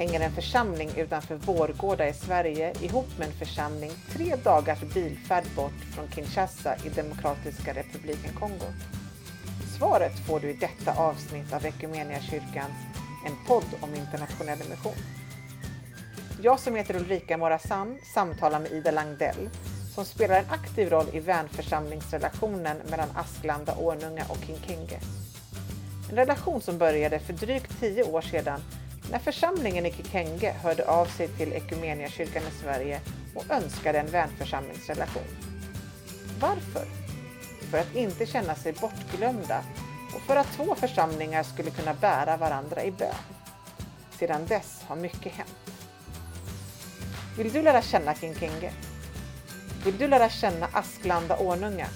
hänger en församling utanför Vårgårda i Sverige ihop med en församling tre dagars bilfärd bort från Kinshasa i Demokratiska republiken Kongo? Svaret får du i detta avsnitt av Equmeniakyrkans En podd om internationell mission. Jag som heter Ulrika Morazan samtalar med Ida Langdell som spelar en aktiv roll i vänförsamlingsrelationen mellan Asklanda, Ornunga och Kinkenge. En relation som började för drygt tio år sedan när församlingen i Kikenge hörde av sig till Equmeniakyrkan i Sverige och önskade en vänförsamlingsrelation. Varför? För att inte känna sig bortglömda och för att två församlingar skulle kunna bära varandra i bön. Sedan dess har mycket hänt. Vill du lära känna Kinkenge? Vill du lära känna Asklanda Ornunga?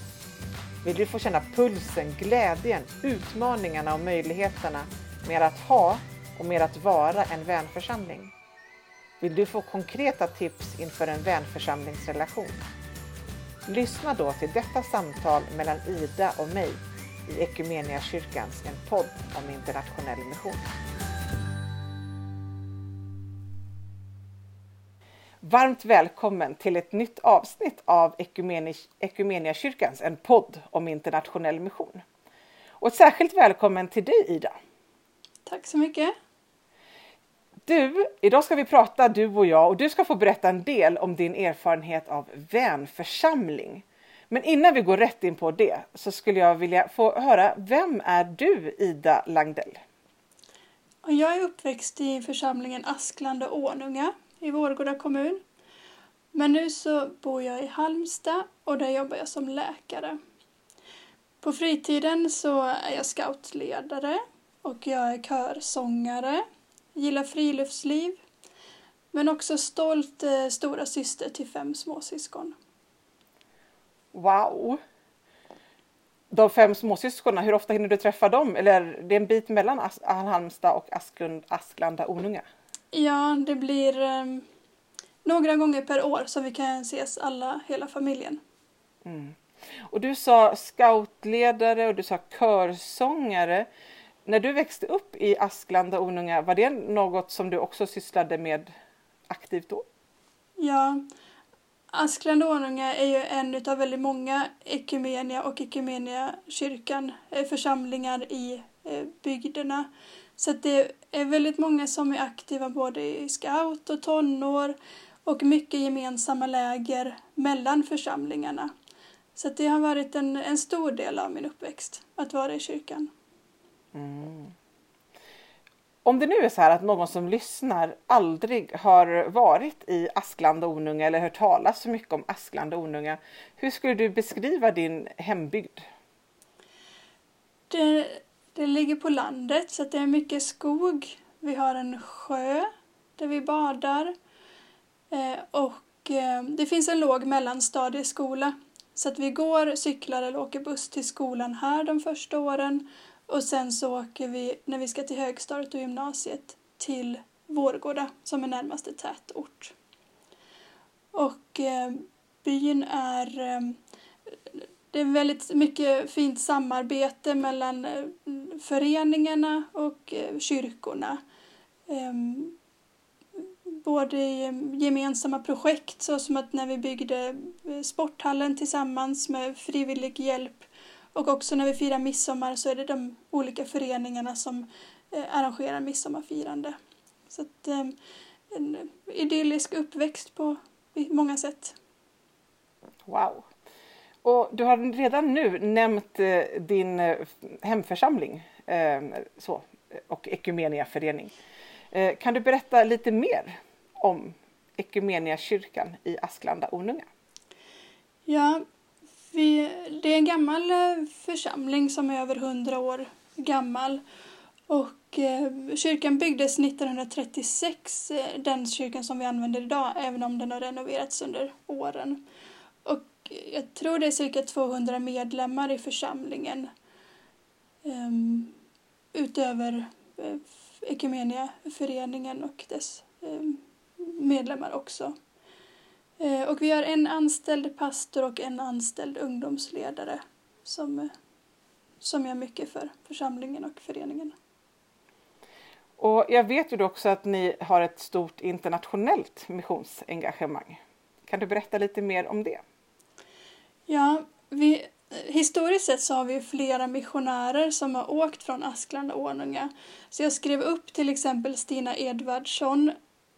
Vill du få känna pulsen, glädjen, utmaningarna och möjligheterna med att ha och med att vara en vänförsamling? Vill du få konkreta tips inför en vänförsamlingsrelation? Lyssna då till detta samtal mellan Ida och mig i Equmeniakyrkans En podd om internationell mission. Varmt välkommen till ett nytt avsnitt av Equmeniakyrkans En podd om internationell mission. Och ett särskilt välkommen till dig Ida. Tack så mycket. Du, idag ska vi prata du och jag och du ska få berätta en del om din erfarenhet av vänförsamling. Men innan vi går rätt in på det så skulle jag vilja få höra, vem är du Ida Langdell? Jag är uppväxt i församlingen Asklanda Ånunga i Vårgårda kommun. Men nu så bor jag i Halmstad och där jobbar jag som läkare. På fritiden så är jag scoutledare och jag är körsångare, gillar friluftsliv men också stolt eh, stora syster till fem småsyskon. Wow! De fem småsyskonen, hur ofta hinner du träffa dem? Eller det är en bit mellan As Halmstad och Asklund, Asklanda Ornunga? Ja, det blir um, några gånger per år som vi kan ses alla, hela familjen. Mm. Och du sa scoutledare och du sa körsångare. När du växte upp i Asklanda och Ornunga, var det något som du också sysslade med aktivt då? Ja, Asklanda Ornunga är ju en av väldigt många Ekumenia och Ekumenia kyrkan eh, församlingar i eh, bygderna. Så det är väldigt många som är aktiva både i scout och tonår och mycket gemensamma läger mellan församlingarna. Så det har varit en, en stor del av min uppväxt att vara i kyrkan. Mm. Om det nu är så här att någon som lyssnar aldrig har varit i Askland och Ornunga eller hört talas så mycket om Askland och Ornunga, hur skulle du beskriva din hembygd? Det, det ligger på landet så det är mycket skog. Vi har en sjö där vi badar eh, och eh, det finns en låg mellanstadieskola så att vi går, cyklar eller åker buss till skolan här de första åren och sen så åker vi, när vi ska till högstadiet och gymnasiet, till Vårgårda som är närmaste tätort. Och eh, byn är... Eh, det är väldigt mycket fint samarbete mellan eh, föreningarna och eh, kyrkorna. Ehm, både i eh, gemensamma projekt, så som att när vi byggde eh, sporthallen tillsammans med frivillig hjälp och också när vi firar midsommar så är det de olika föreningarna som eh, arrangerar midsommarfirande. Så att, eh, en idyllisk uppväxt på många sätt. Wow! Och du har redan nu nämnt eh, din hemförsamling så, och Ekumeniaförening. Kan du berätta lite mer om Ekumeniakyrkan i Asklanda Ornunga? Ja, vi, det är en gammal eh, församling som är över hundra år gammal. Och eh, kyrkan byggdes 1936, eh, den kyrkan som vi använder idag, även om den har renoverats under åren. Och jag tror det är cirka 200 medlemmar i församlingen. Ehm, utöver uh, Ekumeniaföreningen och dess ehm, medlemmar också. Eh, och vi har en anställd pastor och en anställd ungdomsledare som, som gör mycket för församlingen och föreningen. Och jag vet ju också att ni har ett stort internationellt missionsengagemang. Kan du berätta lite mer om det? Ja, vi, historiskt sett så har vi flera missionärer som har åkt från Askland och Ånunga. Så jag skrev upp till exempel Stina Edvardsson,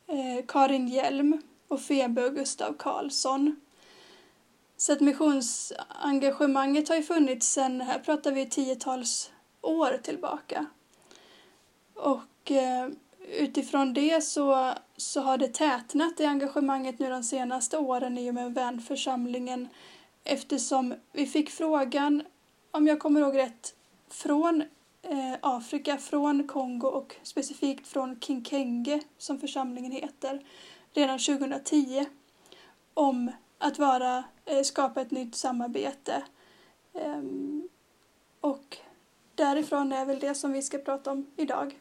eh, Karin Hjelm och Febe och Gustav Karlsson. Så att missionsengagemanget har ju funnits sedan, här pratar vi tiotals år tillbaka. Och eh, utifrån det så, så har det tätnat i engagemanget nu de senaste åren i och med vänförsamlingen eftersom vi fick frågan, om jag kommer ihåg rätt, från eh, Afrika, från Kongo och specifikt från Kinkenge som församlingen heter, redan 2010 om att vara, eh, skapa ett nytt samarbete. Ehm, och därifrån är väl det som vi ska prata om idag.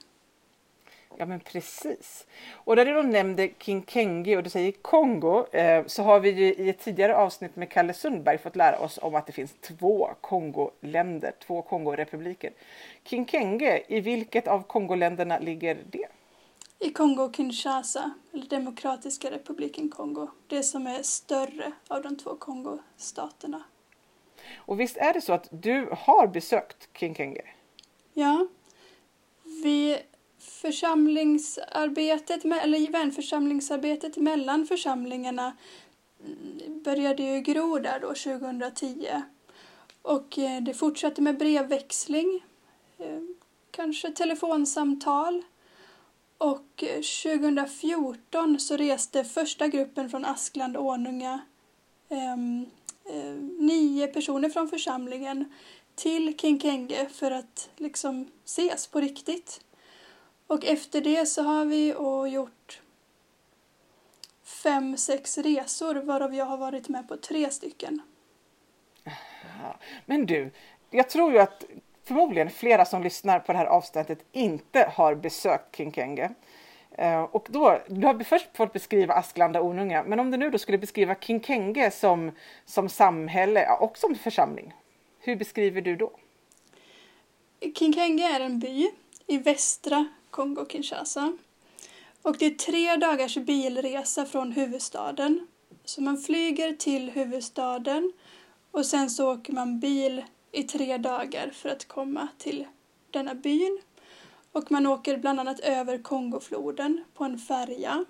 Ja men precis. Och där du då nämnde Kinkengi och du säger Kongo eh, så har vi ju i ett tidigare avsnitt med Kalle Sundberg fått lära oss om att det finns två Kongoländer, två Kongorepubliker. Kinkengi, i vilket av Kongoländerna ligger det? I Kongo-Kinshasa, eller Demokratiska republiken Kongo. Det som är större av de två Kongostaterna. Och visst är det så att du har besökt King Kenge? Ja. Vi församlingsarbetet, eller vänförsamlingsarbetet mellan församlingarna mm, började ju gro där då 2010. Och eh, det fortsatte med brevväxling, eh, kanske telefonsamtal. Och eh, 2014 så reste första gruppen från Askland och Ånunga, ehm, eh, nio personer från församlingen, till Kinkenge för att liksom ses på riktigt. Och efter det så har vi gjort fem, sex resor varav jag har varit med på tre stycken. Men du, jag tror ju att förmodligen flera som lyssnar på det här avsnittet inte har besökt Kinkenge. Eh, och då, du har först fått beskriva Asklanda Onunga, men om du nu då skulle beskriva Kinkenge som, som samhälle och som församling, hur beskriver du då? Kinkenge är en by i västra Kongo-Kinshasa. Och det är tre dagars bilresa från huvudstaden. Så man flyger till huvudstaden och sen så åker man bil i tre dagar för att komma till denna byn. Och man åker bland annat över Kongofloden på en färja.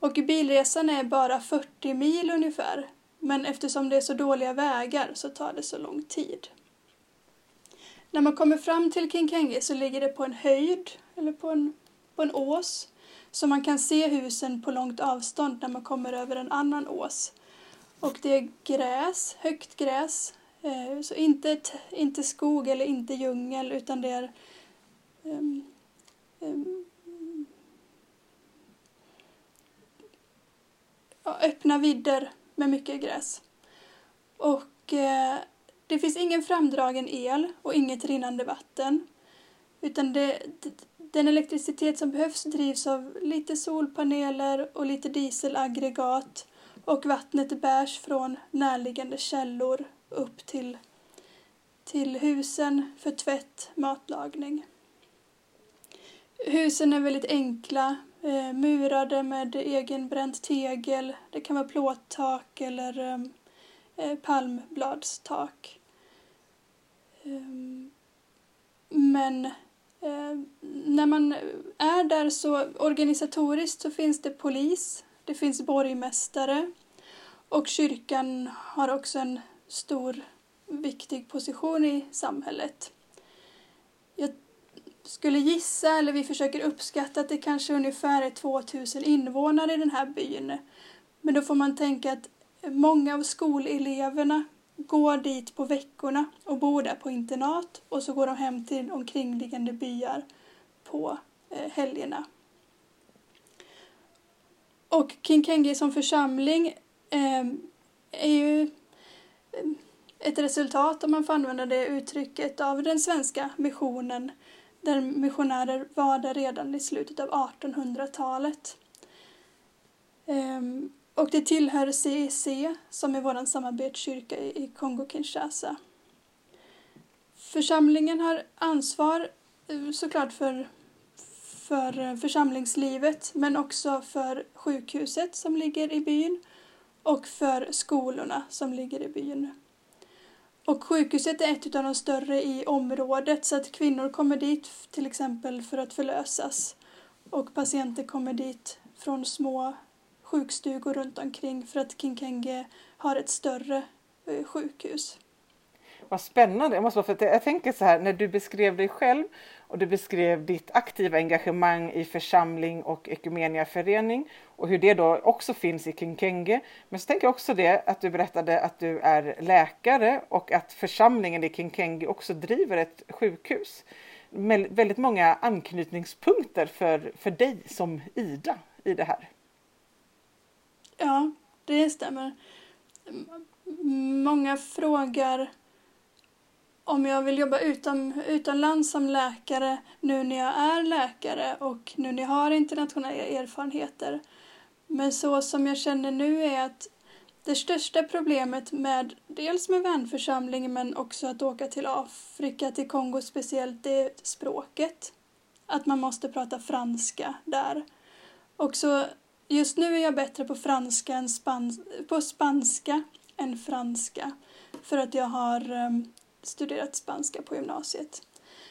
Och bilresan är bara 40 mil ungefär. Men eftersom det är så dåliga vägar så tar det så lång tid. När man kommer fram till Kinkenge så ligger det på en höjd eller på en, på en ås så man kan se husen på långt avstånd när man kommer över en annan ås. Och det är gräs, högt gräs, Eh, så inte, inte skog eller inte djungel utan det är um, um, ja, öppna vidder med mycket gräs. Och eh, det finns ingen framdragen el och inget rinnande vatten. Utan det, den elektricitet som behövs drivs av lite solpaneler och lite dieselaggregat och vattnet bärs från närliggande källor upp till, till husen för tvätt, matlagning. Husen är väldigt enkla, eh, murade med egenbränt tegel. Det kan vara plåttak eller ehm, eh, palmbladstak. Um, men eh, när man är där så organisatoriskt så finns det polis, det finns borgmästare och kyrkan har också en stor viktig position i samhället. Jag skulle gissa, eller vi försöker uppskatta att det kanske ungefär är 2000 invånare i den här byn. Men då får man tänka att många av skoleleverna går dit på veckorna och bor där på internat och så går de hem till omkringliggande byar på eh, helgerna. Och Kinkenge som församling eh, är ju ett resultat, om man får använda det uttrycket, av den svenska missionen där missionärer var där redan i slutet av 1800-talet. Ehm, och det tillhör CEC som är vår samarbetskyrka i Kongo-Kinshasa. Församlingen har ansvar eh, såklart för, för eh, församlingslivet men också för sjukhuset som ligger i byn och för skolorna som ligger i byn. Och sjukhuset är ett av de större i området så att kvinnor kommer dit till exempel för att förlösas och patienter kommer dit från små sjukstugor runt omkring för att Kinkenge har ett större eh, sjukhus. Vad spännande. Jag, måste, för jag tänker så här, när du beskrev dig själv och du beskrev ditt aktiva engagemang i församling och ekumeniaförening och hur det då också finns i Kinkenge. Men så tänker jag också det att du berättade att du är läkare och att församlingen i Kinkenge också driver ett sjukhus. Med väldigt många anknytningspunkter för, för dig som Ida i det här. Ja, det stämmer. Många frågar om jag vill jobba utan, utomlands som läkare nu när jag är läkare och nu när jag har internationella erfarenheter. Men så som jag känner nu är att det största problemet med dels med vänförsamlingen men också att åka till Afrika, till Kongo speciellt, det är språket. Att man måste prata franska där. Och så just nu är jag bättre på franska än spans på spanska än franska. För att jag har um, studerat spanska på gymnasiet.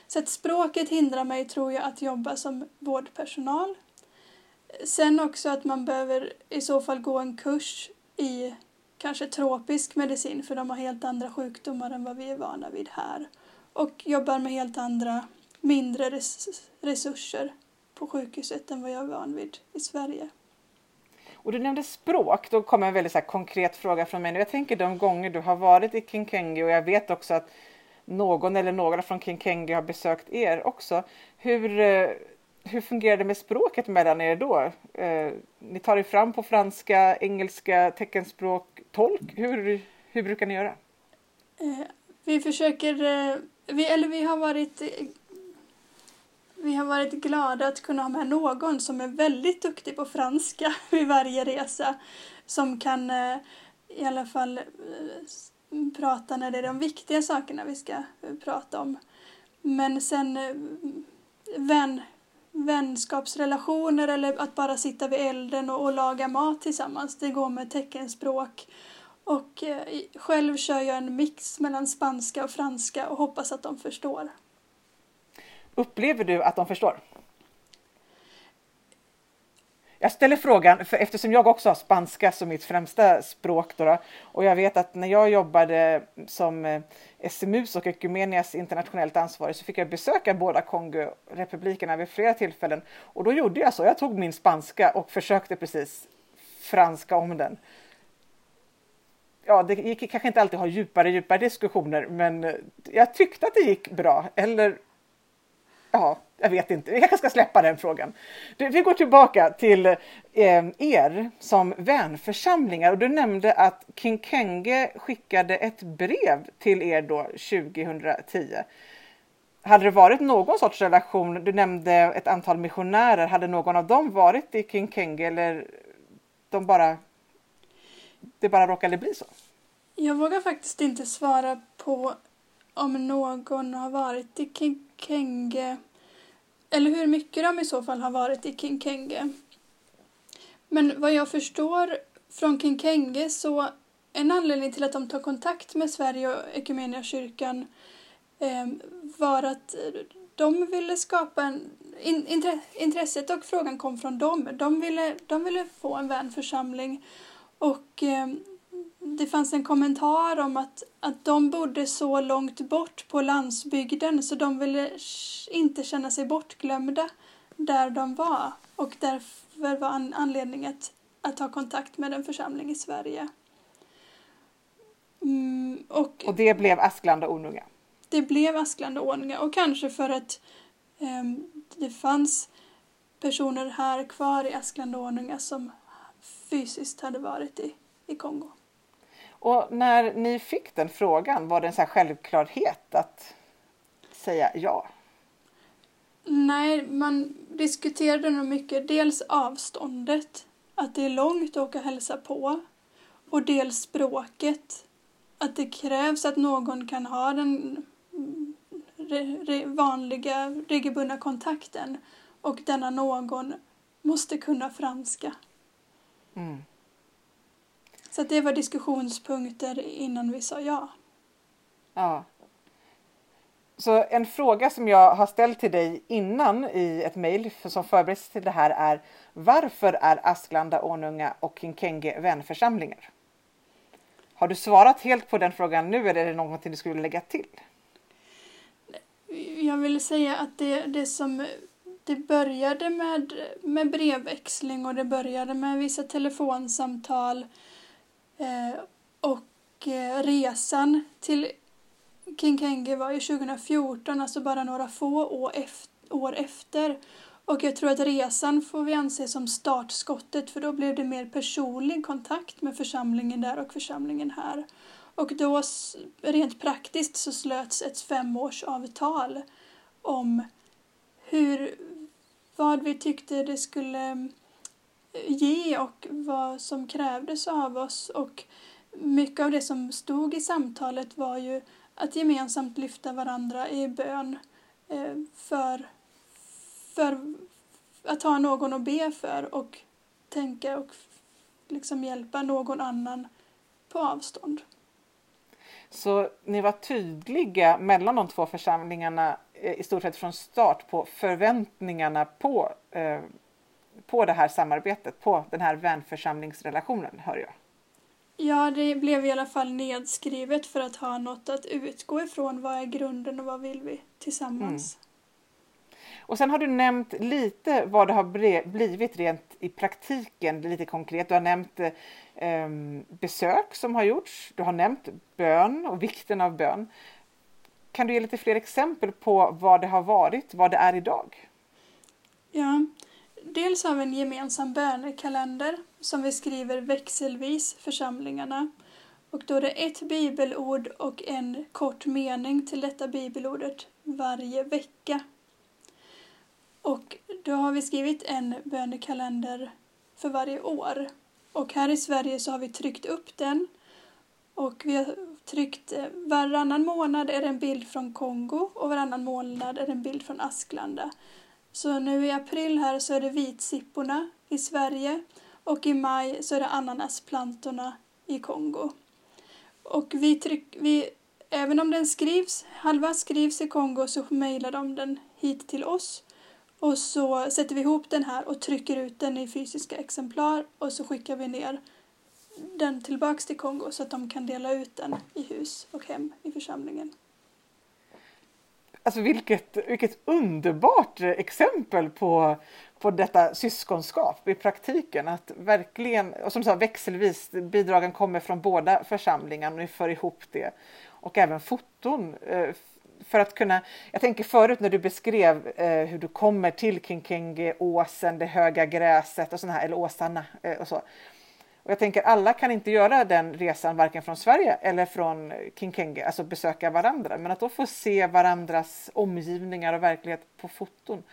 Så att språket hindrar mig, tror jag, att jobba som vårdpersonal. Sen också att man behöver i så fall gå en kurs i kanske tropisk medicin för de har helt andra sjukdomar än vad vi är vana vid här. Och jobbar med helt andra, mindre res resurser på sjukhuset än vad jag är van vid i Sverige. Och du nämnde språk, då kommer en väldigt så konkret fråga från mig. Jag tänker de gånger du har varit i Kinkengi och jag vet också att någon eller några från Kinkengi har besökt er också. Hur, eh, hur fungerar det med språket mellan er då? Eh, ni tar er fram på franska, engelska, teckenspråk, tolk. Hur, hur brukar ni göra? Eh, vi försöker, vi, eller vi har varit vi har varit glada att kunna ha med någon som är väldigt duktig på franska vid varje resa. Som kan eh, i alla fall eh, prata när det är de viktiga sakerna vi ska eh, prata om. Men sen vän, vänskapsrelationer eller att bara sitta vid elden och, och laga mat tillsammans, det går med teckenspråk. Och själv kör jag en mix mellan spanska och franska och hoppas att de förstår. Upplever du att de förstår? Jag ställer frågan för eftersom jag också har spanska som mitt främsta språk då, och jag vet att när jag jobbade som eh, SMUs och Ekumenias internationellt ansvarig så fick jag besöka båda Kongorepublikerna vid flera tillfällen och då gjorde jag så. Jag tog min spanska och försökte precis franska om den. Ja, det gick kanske inte alltid att ha djupare, djupare diskussioner, men eh, jag tyckte att det gick bra. Eller ja, jag vet inte. Jag kanske ska släppa den frågan. Vi går tillbaka till eh, er som vänförsamlingar och du nämnde att Kinkenge skickade ett brev till er då 2010. Hade det varit någon sorts relation? Du nämnde ett antal missionärer. Hade någon av dem varit i Kinkenge, eller de bara, det bara råkade bli så? Jag vågar faktiskt inte svara på om någon har varit i Kinkenge eller hur mycket de i så fall har varit i Kinkenge. Men vad jag förstår från Kinkenge så en anledning till att de tar kontakt med Sverige och Equmeniakyrkan eh, var att de ville skapa en... In, intresset och frågan kom från dem. De ville, de ville få en vänförsamling och eh, det fanns en kommentar om att, att de bodde så långt bort på landsbygden så de ville inte känna sig bortglömda där de var. Och därför var an anledningen att, att ta kontakt med en församling i Sverige. Mm, och, och det blev Asklanda och Ornunga? Det blev Asklanda och Ornunga och kanske för att um, det fanns personer här kvar i Asklanda och Ornunga som fysiskt hade varit i, i Kongo. Och när ni fick den frågan, var det en så självklarhet att säga ja? Nej, man diskuterade nog mycket. Dels avståndet, att det är långt att åka och hälsa på. Och dels språket, att det krävs att någon kan ha den re, re, vanliga regelbundna kontakten. och denna någon måste kunna franska. Mm. Så det var diskussionspunkter innan vi sa ja. Ja. Så en fråga som jag har ställt till dig innan i ett mejl som förbereds till det här är varför är Asklanda, Ornunga och Kinkenge vänförsamlingar? Har du svarat helt på den frågan nu eller är det någonting du skulle lägga till? Jag vill säga att det, det som det började med, med brevväxling och det började med vissa telefonsamtal Eh, och eh, resan till Kinkenge var ju 2014, alltså bara några få år efter. Och jag tror att resan får vi anse som startskottet för då blev det mer personlig kontakt med församlingen där och församlingen här. Och då rent praktiskt så slöts ett femårsavtal om hur, vad vi tyckte det skulle ge och vad som krävdes av oss. Och mycket av det som stod i samtalet var ju att gemensamt lyfta varandra i bön eh, för, för att ha någon att be för och tänka och liksom hjälpa någon annan på avstånd. Så ni var tydliga mellan de två församlingarna eh, i stort sett från start på förväntningarna på, eh, på det här samarbetet, på den här vänförsamlingsrelationen, hör jag. Ja, det blev i alla fall nedskrivet för att ha något att utgå ifrån. Vad är grunden och vad vill vi tillsammans? Mm. Och sen har du nämnt lite vad det har blivit rent i praktiken, lite konkret. Du har nämnt eh, besök som har gjorts. Du har nämnt bön och vikten av bön. Kan du ge lite fler exempel på vad det har varit, vad det är idag? Ja, dels har vi en gemensam bönekalender som vi skriver växelvis församlingarna. Och då är det ett bibelord och en kort mening till detta bibelordet varje vecka. Och då har vi skrivit en bönekalender för varje år. Och här i Sverige så har vi tryckt upp den. Och vi har tryckt eh, varannan månad är det en bild från Kongo och varannan månad är det en bild från Asklanda. Så nu i april här så är det vitsipporna i Sverige och i maj så är det ananasplantorna i Kongo. Och vi tryck, vi, även om den skrivs, halva skrivs i Kongo så mejlar de den hit till oss och så sätter vi ihop den här och trycker ut den i fysiska exemplar och så skickar vi ner den tillbaks till Kongo så att de kan dela ut den i hus och hem i församlingen. Alltså vilket, vilket underbart exempel på, på detta syskonskap i praktiken. Att verkligen, och som sagt växelvis, bidragen kommer från båda församlingarna och ni för ihop det. Och även foton eh, för att kunna, jag tänker förut när du beskrev eh, hur du kommer till Kinkenge, åsen, det höga gräset och sådana här, eller åsarna eh, och så. Och jag tänker alla kan inte göra den resan varken från Sverige eller från Kinkenge, alltså besöka varandra. Men att då få se varandras omgivningar och verklighet på foton.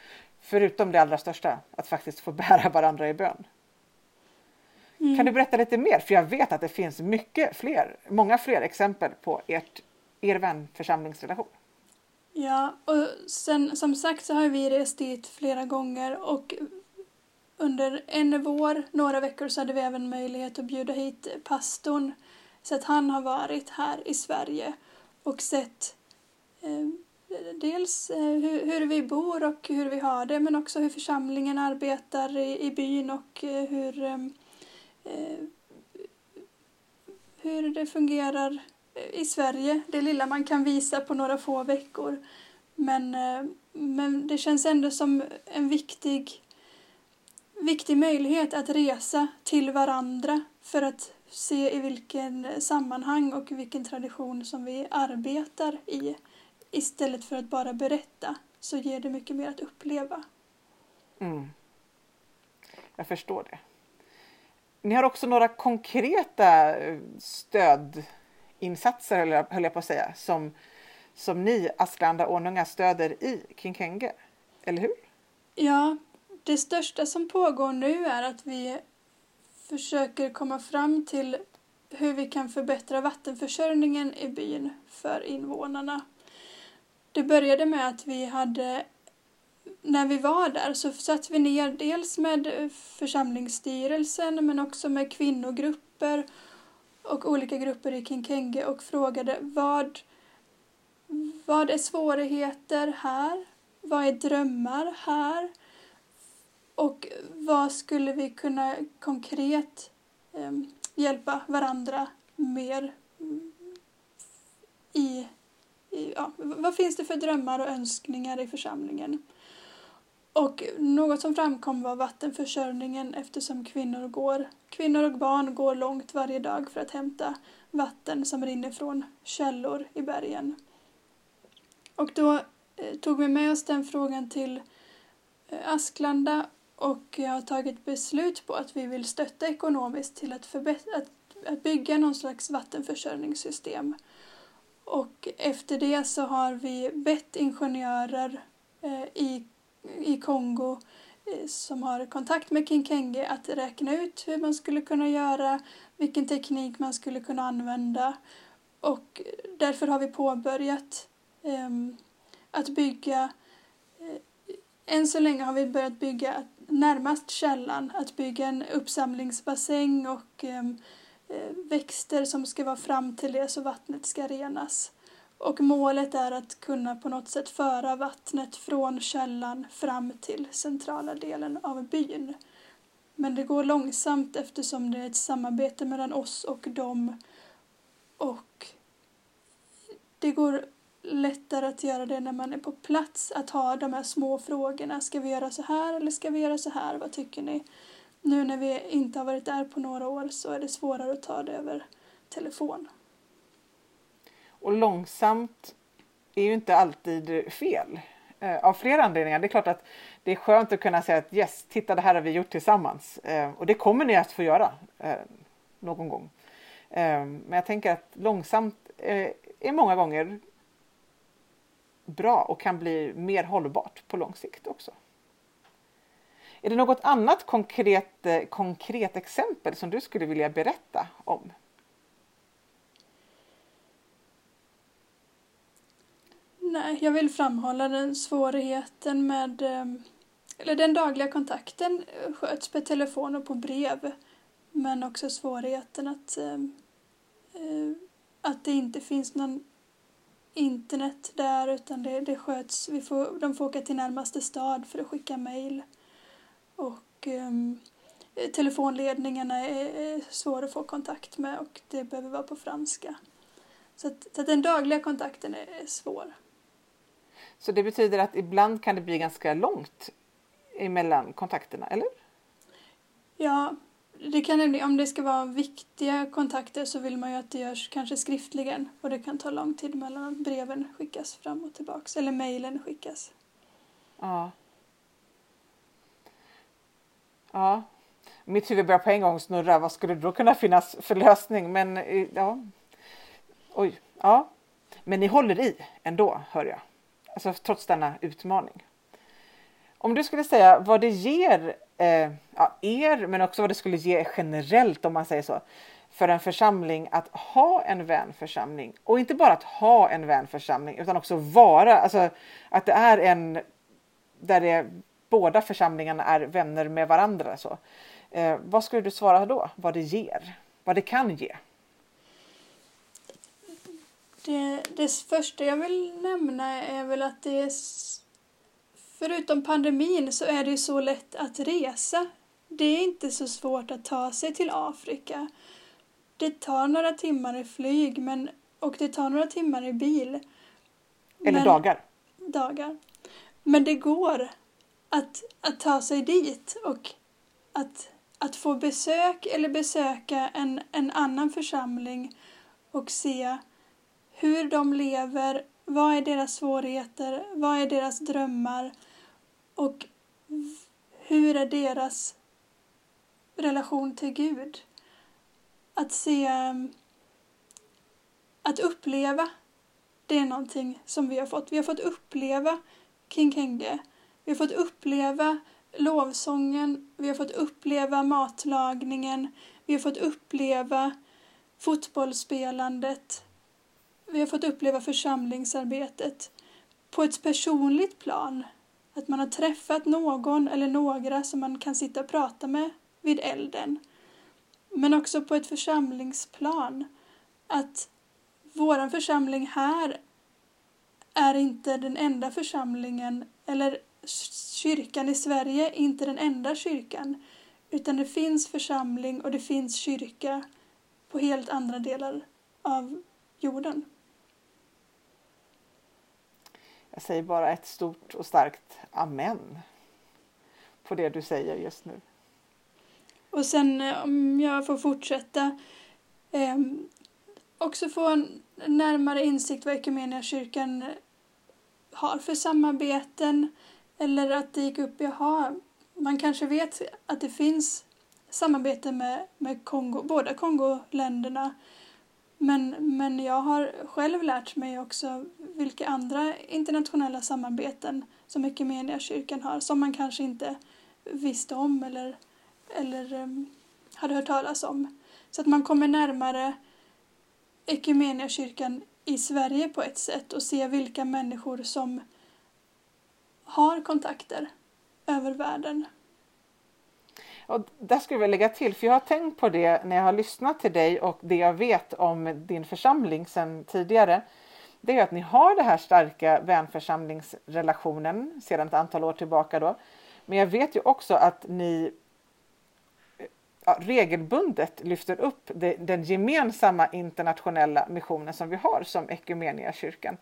Förutom det allra största, att faktiskt få bära varandra i bön. Mm. Kan du berätta lite mer? För jag vet att det finns mycket fler, många fler exempel på ert, er vänförsamlingsrelation. Ja, och sen som sagt så har vi rest dit flera gånger och under en vår, några veckor, så hade vi även möjlighet att bjuda hit pastorn så att han har varit här i Sverige och sett eh, dels eh, hur, hur, vi bor och hur vi har det men också hur församlingen arbetar i, i byn och eh, hur, eh, eh hur det fungerar i Sverige, det lilla man kan visa på några få veckor. Men, eh, men det känns ändå som en viktig, viktig möjlighet att resa till varandra för att se i vilken sammanhang och vilken tradition som vi arbetar i. Istället för att bara berätta så ger det mycket mer att uppleva. Mm. Jag förstår det. Ni har också några konkreta eh, stöd insatser höll jag på att säga, som, som ni Asklanda Ornunga stöder i Kinkenge, eller hur? Ja, det största som pågår nu är att vi försöker komma fram till hur vi kan förbättra vattenförsörjningen i byn för invånarna. Det började med att vi hade när vi var där så satt vi ner dels med församlingsstyrelsen men också med kvinnogrupper och olika grupper i Kinkenge och frågade vad, vad är svårigheter här? Vad är drömmar här? Och vad skulle vi kunna konkret eh, hjälpa varandra mer mm, i, i ja, vad finns det för drömmar och önskningar i församlingen? Och något som framkom var vattenförsörjningen eftersom kvinnor, går, kvinnor och barn går långt varje dag för att hämta vatten som rinner från källor i bergen. Och då eh, tog vi med oss den frågan till eh, Asklanda och jag har tagit beslut på att vi vill stötta ekonomiskt till att, att, att bygga någon slags vattenförsörjningssystem. Och efter det så har vi bett ingenjörer eh, i i Kongo eh, som har kontakt med Kinkenge att räkna ut hur man skulle kunna göra, vilken teknik man skulle kunna använda. Och därför har vi påbörjat eh, att bygga, eh, än så länge har vi börjat bygga närmast källan, att bygga en uppsamlingsbassäng och ehm, eh, växter som ska vara fram till det så vattnet ska renas. Och målet är att kunna på något sätt föra vattnet från källan fram till centrala delen av byn. Men det går långsamt eftersom det är ett samarbete mellan oss och dem. Och det går lättare att göra det när man är på plats, att ha de här små frågorna. Ska vi göra så här eller ska vi göra så här? Vad tycker ni? Nu när vi inte har varit där på några år så är det svårare att ta det över telefon. Och långsamt är ju inte alltid fel. Eh, av flera anledningar. Det är klart att det är skönt att kunna säga att yes, titta det här har vi gjort tillsammans. Eh, och det kommer ni att få göra eh, någon gång. Men jag tänker att långsamt är många gånger bra och kan bli mer hållbart på lång sikt också. Är det något annat konkret, eh, konkret exempel som du skulle vilja berätta om? Nej, jag vill framhålla den svårigheten med ehm, eller den dagliga kontakten eh, sköts per telefon och på brev. Men också svårigheten att, ehm, eh, att det inte finns någon internet där utan det, det sköts, vi får, de får åka till närmaste stad för att skicka mejl. Och um, telefonledningarna är, är svåra att få kontakt med och det behöver vara på franska. Så, att, så att den dagliga kontakten är, är svår. Så det betyder att ibland kan det bli ganska långt emellan kontakterna, eller? Ja, det kan nämligen. Om det ska vara viktiga kontakter så vill man ju att det görs kanske skriftligen och det kan ta lång tid mellan att breven skickas fram och tillbaks eller mejlen skickas. Ja. Ja. Mitt huvud börjar på en gång snurra. Vad skulle det då kunna finnas för lösning? Men eh, ja. Oj. Ja. Men ni håller i ändå, hör jag. Alltså trots denna utmaning. Om du skulle säga vad det ger eh, ja, er, men också vad det skulle ge generellt om man säger så, för en församling att ha en vänförsamling. Och inte bara att ha en vänförsamling utan också vara, alltså att det är en där det, båda församlingarna är vänner med varandra. Så. Eh, vad skulle du svara då? Vad det ger? Vad det kan ge? Det, det första jag vill nämna är väl att det är Förutom pandemin så är det ju så lätt att resa. Det är inte så svårt att ta sig till Afrika. Det tar några timmar i flyg men, och det tar några timmar i bil. Eller men, dagar. Dagar. Men det går att, att ta sig dit och att, att få besök eller besöka en, en annan församling och se hur de lever, vad är deras svårigheter, vad är deras drömmar och hur är deras relation till Gud? Att se, ehm, att uppleva, det är någonting som vi har fått. Vi har fått uppleva King Kenge. Vi har fått uppleva lovsången, vi har fått uppleva matlagningen, vi har fått uppleva fotbollsspelandet, vi har fått uppleva församlingsarbetet på ett personligt plan. Att man har träffat någon eller några som man kan sitta och prata med vid elden. Men också på ett församlingsplan. Att vår församling här är inte den enda församlingen, eller kyrkan i Sverige är inte den enda kyrkan, utan det finns församling och det finns kyrka på helt andra delar av jorden. Jag säger bara ett stort och starkt amen på det du säger just nu. Och sen eh, om jag får fortsätta eh, också få en närmare insikt vad kyrkan eh, har för samarbeten eller att det gick upp, jaha, man kanske vet att det finns samarbete med, med Kongo, båda Kongoländerna men, men jag har själv lärt mig också vilka andra internationella samarbeten som kyrkan har som man kanske inte visste om eller, eller um, hade hört talas om. Så att man kommer närmare kyrkan i Sverige på ett sätt och ser vilka människor som har kontakter över världen. Och där skulle jag lägga till, för jag har tänkt på det när jag har lyssnat till dig och det jag vet om din församling sedan tidigare. Det är att ni har den här starka vänförsamlingsrelationen sedan ett antal år tillbaka då. Men jag vet ju också att ni ja, regelbundet lyfter upp det, den gemensamma internationella missionen som vi har som kyrkan.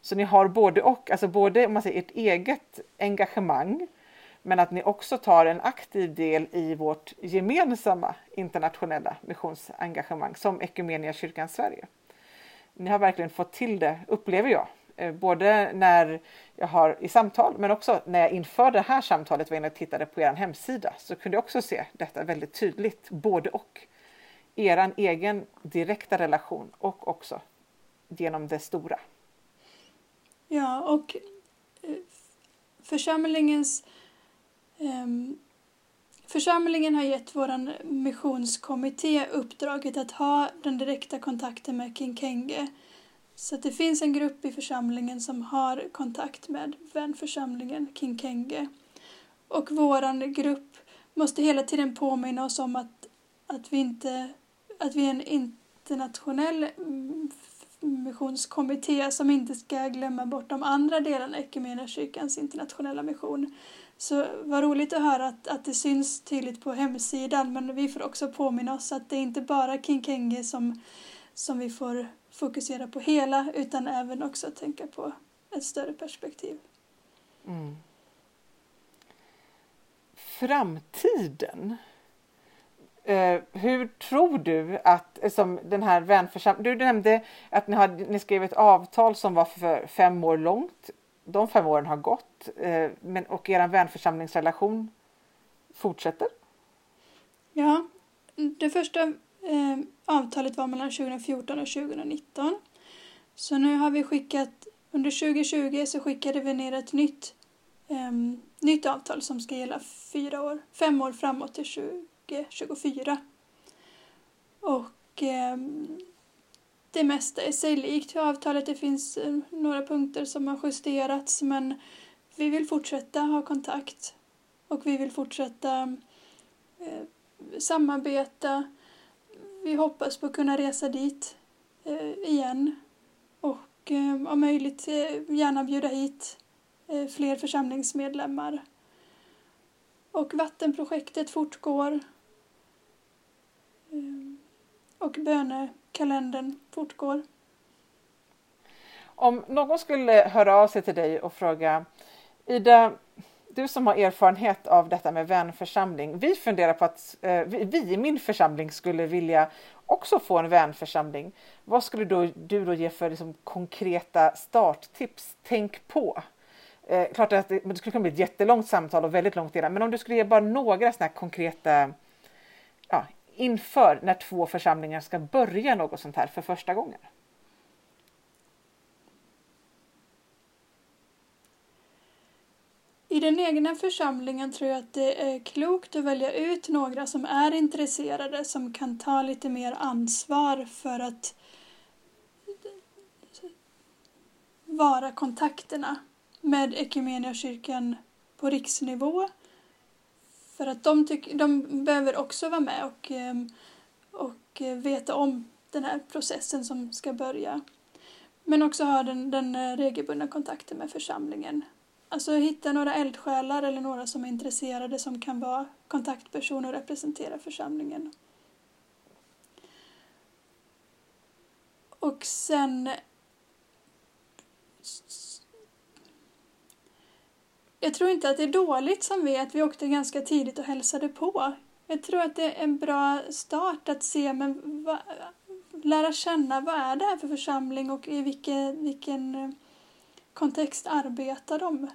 Så ni har både och, alltså både om man säger ert eget engagemang men att ni också tar en aktiv del i vårt gemensamma internationella missionsengagemang som kyrkan Sverige. Ni har verkligen fått till det, upplever jag, eh, både när jag har i samtal men också när jag inför det här samtalet var inne och tittade på er hemsida så kunde jag också se detta väldigt tydligt, både och. Er egen direkta relation och också genom det stora. Ja, och eh, församlingens Ehm, församlingen har gett vår missionskommitté uppdraget att ha den direkta kontakten med Kinkenge. Så det finns en grupp i församlingen som har kontakt med vänförsamlingen Kinkenge. Och vår grupp måste hela tiden påminna oss om att, att, vi, inte, att vi är en internationell mm, missionskommitté som inte ska glömma bort de andra delarna i kyrkans internationella mission. Så vad roligt att höra att, att det syns tydligt på hemsidan men vi får också påminna oss att det är inte bara King Kenge som, som vi får fokusera på hela utan även också tänka på ett större perspektiv. Mm. Framtiden. Eh, hur tror du att som den här vänförsamlingen, du nämnde att ni, hade, ni skrev ett avtal som var för fem år långt de fem åren har gått eh, men, och er vänförsamlingsrelation fortsätter? Ja, det första eh, avtalet var mellan 2014 och 2019. Så nu har vi skickat, under 2020 så skickade vi ner ett nytt, eh, nytt avtal som ska gälla fyra år, fem år framåt till 2024. Och eh, det mesta är sig likt i avtalet. Det finns eh, några punkter som har justerats men vi vill fortsätta ha kontakt och vi vill fortsätta eh, samarbeta. Vi hoppas på att kunna resa dit eh, igen och eh, om möjligt eh, gärna bjuda hit eh, fler församlingsmedlemmar. Och vattenprojektet fortgår. Eh, och böne kalendern fortgår. Om någon skulle höra av sig till dig och fråga Ida, du som har erfarenhet av detta med vänförsamling. Vi funderar på att eh, vi i min församling skulle vilja också få en vänförsamling. Vad skulle då, du då ge för liksom, konkreta starttips? Tänk på. Eh, klart att det, det skulle kunna bli ett jättelångt samtal och väldigt långt innan, men om du skulle ge bara några sådana konkreta inför när två församlingar ska börja något sånt här för första gången? I den egna församlingen tror jag att det är klokt att välja ut några som är intresserade, som kan ta lite mer ansvar för att vara kontakterna med kyrkan på riksnivå. För att de, tyck, de behöver också vara med och, ehm, och eh, veta om den här processen som ska börja. Men också ha den, den eh, regelbundna kontakten med församlingen. Alltså hitta några eldsjälar eller några som är intresserade som kan vara kontaktpersoner och representera församlingen. Och sen Jag tror inte att det är dåligt som vi att vi åkte ganska tidigt och hälsade på. Jag tror att det är en bra start att se, men va, lära känna vad är det här för församling och i vilken, vilken eh, kontext arbetar de?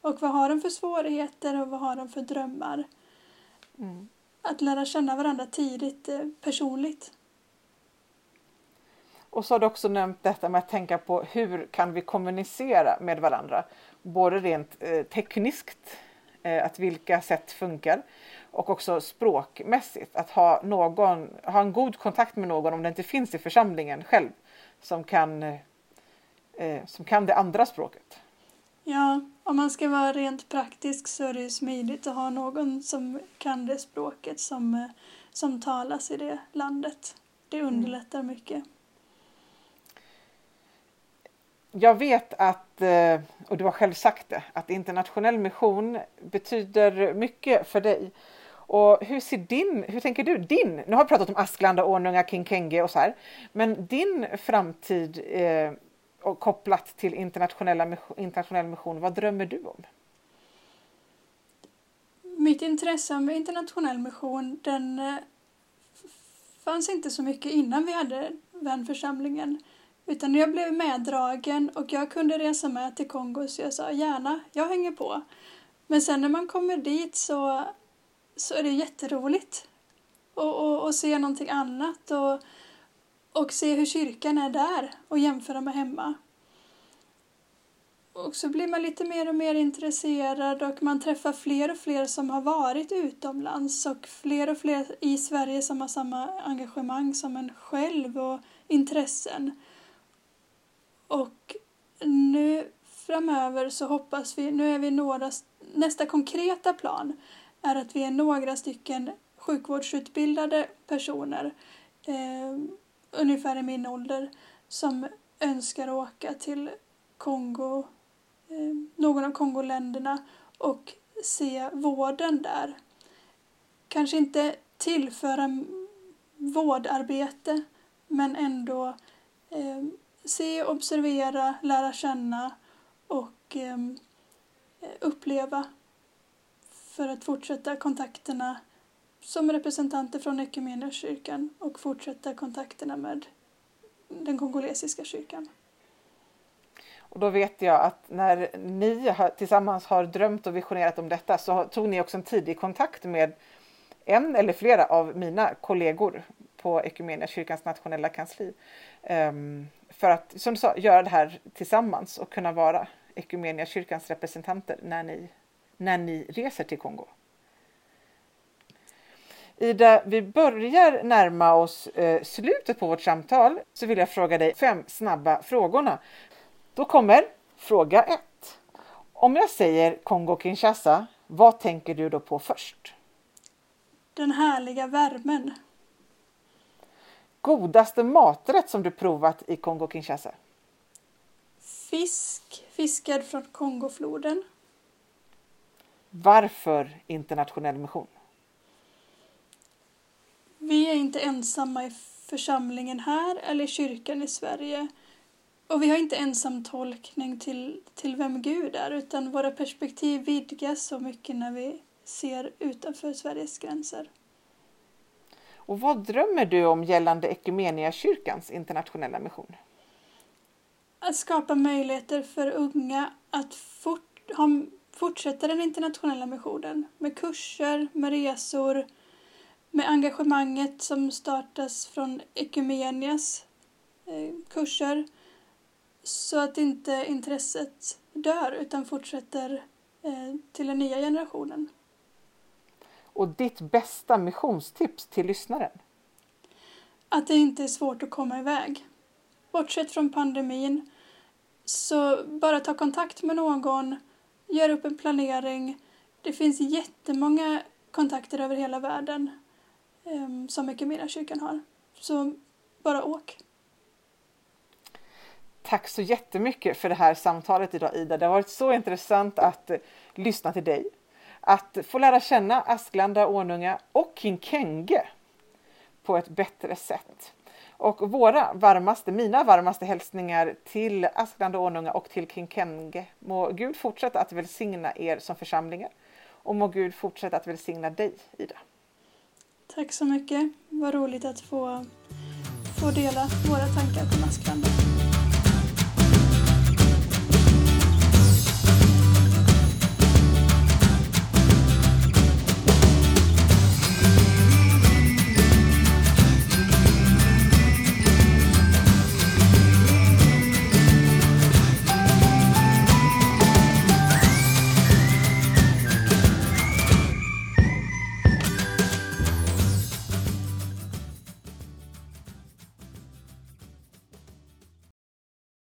Och vad har de för svårigheter och vad har de för drömmar? Mm. Att lära känna varandra tidigt eh, personligt. Och så har du också nämnt detta med att tänka på hur kan vi kommunicera med varandra? Både rent eh, tekniskt, eh, att vilka sätt funkar och också språkmässigt. Att ha, någon, ha en god kontakt med någon om det inte finns i församlingen själv som kan, eh, som kan det andra språket. Ja, om man ska vara rent praktisk så är det ju smidigt att ha någon som kan det språket som, som talas i det landet. Det mm. underlättar mycket. Jag vet att, eh, och du har själv sagt det, att internationell mission betyder mycket för dig. Och hur ser din, hur tänker du, din, nu har vi pratat om Asklanda, Ornunga, Kinkenge och så här, men din framtid eh, och kopplat till internationella, internationell mission, vad drömmer du om? Mitt intresse med internationell mission, den eh, fanns inte så mycket innan vi hade vänförsamlingen. Utan jag blev meddragen och jag kunde resa med till Kongo så jag sa gärna, jag hänger på. Men sen när man kommer dit så, så är det jätteroligt att se någonting annat och, och se hur kyrkan är där och jämföra med hemma. Och så blir man lite mer och mer intresserad och man träffar fler och fler som har varit utomlands och fler och fler i Sverige som har samma engagemang som en själv och intressen. Och nu framöver så hoppas vi, nu är vi några, nästa konkreta plan är att vi är några stycken sjukvårdsutbildade personer, eh, ungefär i min ålder, som önskar åka till Kongo, eh, någon av Kongoländerna och se vården där. Kanske inte tillföra vårdarbete, men ändå eh, se, observera, lära känna och eh, uppleva för att fortsätta kontakterna som representanter från kyrkan och fortsätta kontakterna med den kongolesiska kyrkan. Och då vet jag att när ni tillsammans har drömt och visionerat om detta så tog ni också en tidig kontakt med en eller flera av mina kollegor på kyrkans nationella kansli. Um, för att, som du sa, göra det här tillsammans och kunna vara kyrkans representanter när ni, när ni reser till Kongo. Ida, vi börjar närma oss eh, slutet på vårt samtal så vill jag fråga dig fem snabba frågorna. Då kommer fråga ett. Om jag säger Kongo-Kinshasa, vad tänker du då på först? Den härliga värmen. Godaste maträtt som du provat i Kongo-Kinshasa? Fisk, fiskad från Kongofloden. Varför internationell mission? Vi är inte ensamma i församlingen här eller i kyrkan i Sverige. Och vi har inte ensam tolkning till, till vem Gud är utan våra perspektiv vidgas så mycket när vi ser utanför Sveriges gränser. Och vad drömmer du om gällande kyrkans internationella mission? Att skapa möjligheter för unga att fort, ha, fortsätta den internationella missionen med kurser, med resor, med engagemanget som startas från Ekumenias eh, kurser så att inte intresset dör utan fortsätter eh, till den nya generationen och ditt bästa missionstips till lyssnaren? Att det inte är svårt att komma iväg. Bortsett från pandemin, så bara ta kontakt med någon, gör upp en planering det finns jättemånga kontakter över hela världen um, som kyrkan har. Så bara åk. Tack så jättemycket för det här samtalet idag Ida. Det har varit så intressant att uh, lyssna till dig. Att få lära känna Asklanda, Ånunga och Kinkenge på ett bättre sätt. Och våra varmaste, mina varmaste hälsningar till Asklanda, Ånunga och till Kinkenge. Må Gud fortsätta att välsigna er som församlingar och må Gud fortsätta att välsigna dig Ida. Tack så mycket. Vad roligt att få, få dela våra tankar på Asklanda.